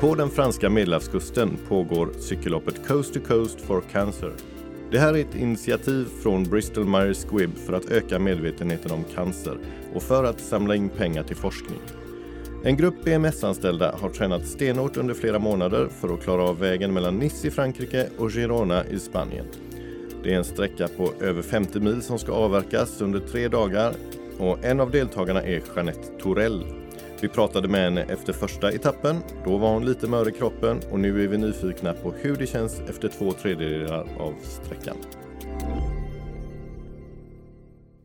På den franska medelhavskusten pågår cykelloppet Coast to Coast for Cancer. Det här är ett initiativ från Bristol Myers Squibb för att öka medvetenheten om cancer och för att samla in pengar till forskning. En grupp BMS-anställda har tränat stenhårt under flera månader för att klara av vägen mellan Nice i Frankrike och Girona i Spanien. Det är en sträcka på över 50 mil som ska avverkas under tre dagar och en av deltagarna är Jeanette Torell. Vi pratade med henne efter första etappen. Då var hon lite mör i kroppen och nu är vi nyfikna på hur det känns efter två tredjedelar av sträckan.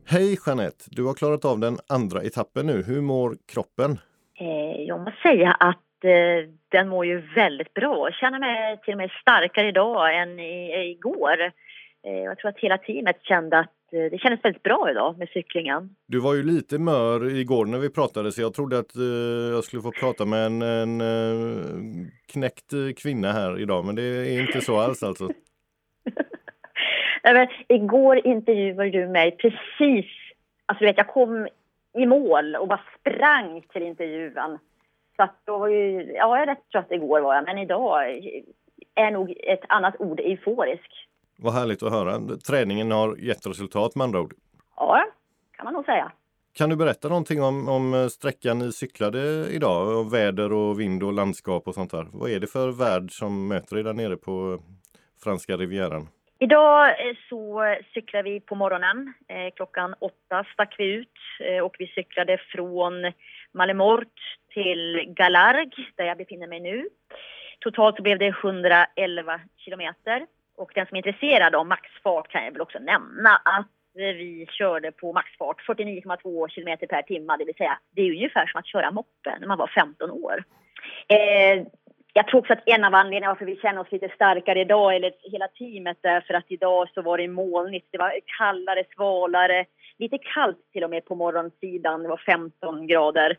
Hej Jeanette! Du har klarat av den andra etappen nu. Hur mår kroppen? Eh, jag måste säga att eh, den mår ju väldigt bra. Jag känner mig till och med starkare idag än i, igår. Eh, jag tror att hela teamet kände att det kändes väldigt bra idag med cyklingen. Du var ju lite mör igår när vi pratade så jag trodde att eh, jag skulle få prata med en, en eh, knäckt kvinna här idag men det är inte så alls alltså. Nej, men, igår intervjuade du mig precis, alltså du vet jag kom i mål och bara sprang till intervjun. Så att då var ju, ja jag är rätt trött igår var jag men idag är nog ett annat ord euforisk. Vad härligt att höra. Träningen har gett resultat med andra ord. Ja, kan man nog säga. Kan du berätta någonting om, om sträckan ni cyklade idag? Och väder och vind och landskap och sånt där. Vad är det för värld som möter er där nere på franska rivieran? Idag eh, så cyklar vi på morgonen. Eh, klockan åtta stack vi ut eh, och vi cyklade från Malemort till Galargue där jag befinner mig nu. Totalt så blev det 111 kilometer. Och den som är intresserad av maxfart kan jag väl också nämna att eh, vi körde på maxfart 49,2 km per timme, det vill säga det är ungefär som att köra moppe när man var 15 år. Eh, jag tror också att en av anledningarna varför vi känner oss lite starkare idag, eller hela teamet, är för att idag så var det molnigt. Det var kallare, svalare, lite kallt till och med på morgonsidan. Det var 15 grader.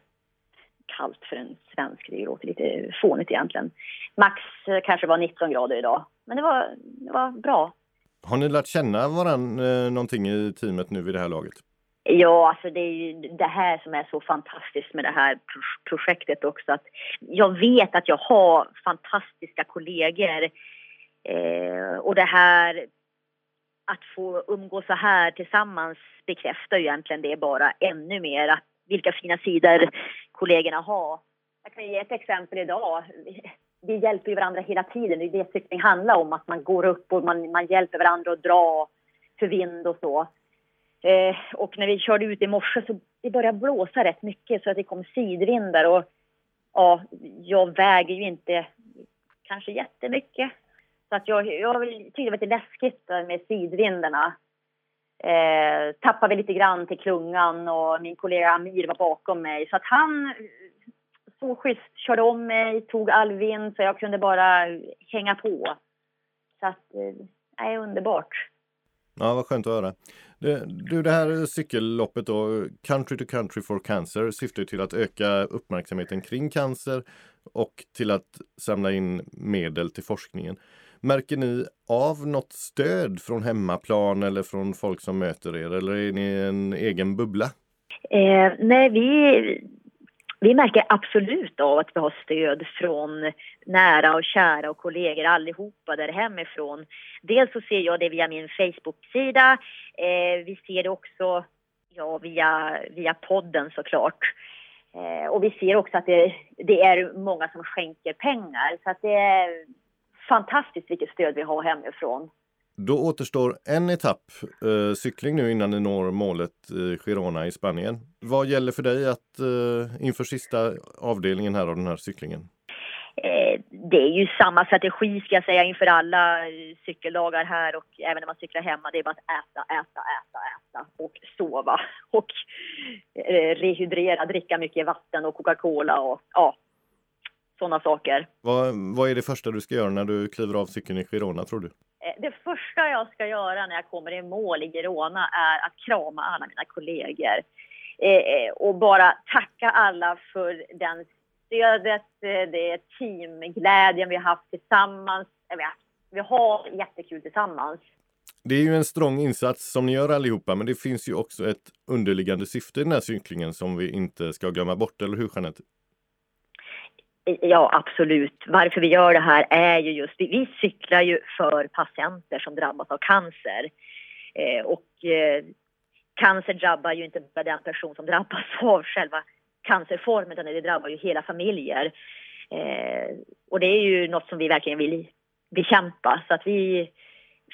Kallt för en svensk, det låter lite fånigt egentligen. Max eh, kanske var 19 grader idag. Men det var, det var bra. Har ni lärt känna varandra eh, någonting i teamet nu vid det här laget? Ja, alltså det är ju det här som är så fantastiskt med det här projektet också. Att jag vet att jag har fantastiska kollegor. Eh, och det här att få umgås så här tillsammans bekräftar ju egentligen det bara ännu mer. Att vilka fina sidor kollegorna har. Jag kan ge ett exempel idag. Vi hjälper ju varandra hela tiden. Det är det cykling handlar om. Att man går upp och man, man hjälper varandra att dra för vind och så. Eh, och när vi körde ut i morse så det började blåsa rätt mycket så att det kom sidvindar och ja, jag väger ju inte kanske jättemycket. Så att jag, jag tyckte det var lite läskigt med sidvindarna. Eh, tappade lite grann till klungan och min kollega Amir var bakom mig. Så att han så schysst körde om mig, tog all vind så jag kunde bara hänga på. Så att, eh, är underbart. Ja, vad skönt att höra. Du, det här cykelloppet då, Country to Country for Cancer, syftar till att öka uppmärksamheten kring cancer och till att samla in medel till forskningen. Märker ni av något stöd från hemmaplan eller från folk som möter er eller är ni en egen bubbla? Eh, nej, vi, vi märker absolut av att vi har stöd från nära och kära och kollegor allihopa där hemifrån. Dels så ser jag det via min Facebook-sida. Eh, vi ser det också ja, via, via podden såklart. Eh, och vi ser också att det, det, är många som skänker pengar. Så att det är fantastiskt vilket stöd vi har hemifrån. Då återstår en etapp eh, cykling nu innan ni når målet i Girona i Spanien. Vad gäller för dig att eh, inför sista avdelningen här av den här cyklingen? Eh, det är ju samma strategi ska jag säga inför alla cykeldagar här och även när man cyklar hemma. Det är bara att äta, äta, äta, äta och sova och eh, rehydrera, dricka mycket vatten och Coca-Cola och ja, sådana saker. Vad, vad är det första du ska göra när du kliver av cykeln i Girona tror du? Eh, det första jag ska göra när jag kommer i mål i Girona är att krama alla mina kollegor. Eh, eh och bara tacka alla för den stödet, eh, det teamglädjen vi har haft tillsammans. Vi har jättekul tillsammans. Det är ju en strong insats som ni gör allihopa, men det finns ju också ett underliggande syfte i den här cyklingen som vi inte ska glömma bort, eller hur Jeanette? Ja, absolut. Varför vi gör det här är ju just, vi cyklar ju för patienter som drabbas av cancer. Eh, och eh, cancer drabbar ju inte bara den person som drabbas av själva cancerformen, utan det drabbar ju hela familjer. Eh, och det är ju något som vi verkligen vill bekämpa. Så att vi,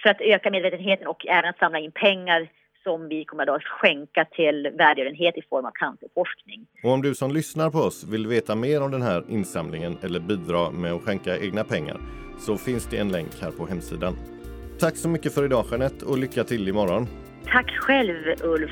för att öka medvetenheten och även att samla in pengar som vi kommer att skänka till välgörenhet i form av cancerforskning. Och om du som lyssnar på oss vill veta mer om den här insamlingen eller bidra med att skänka egna pengar så finns det en länk här på hemsidan. Tack så mycket för idag Jeanette och lycka till imorgon. Tack själv Ulf.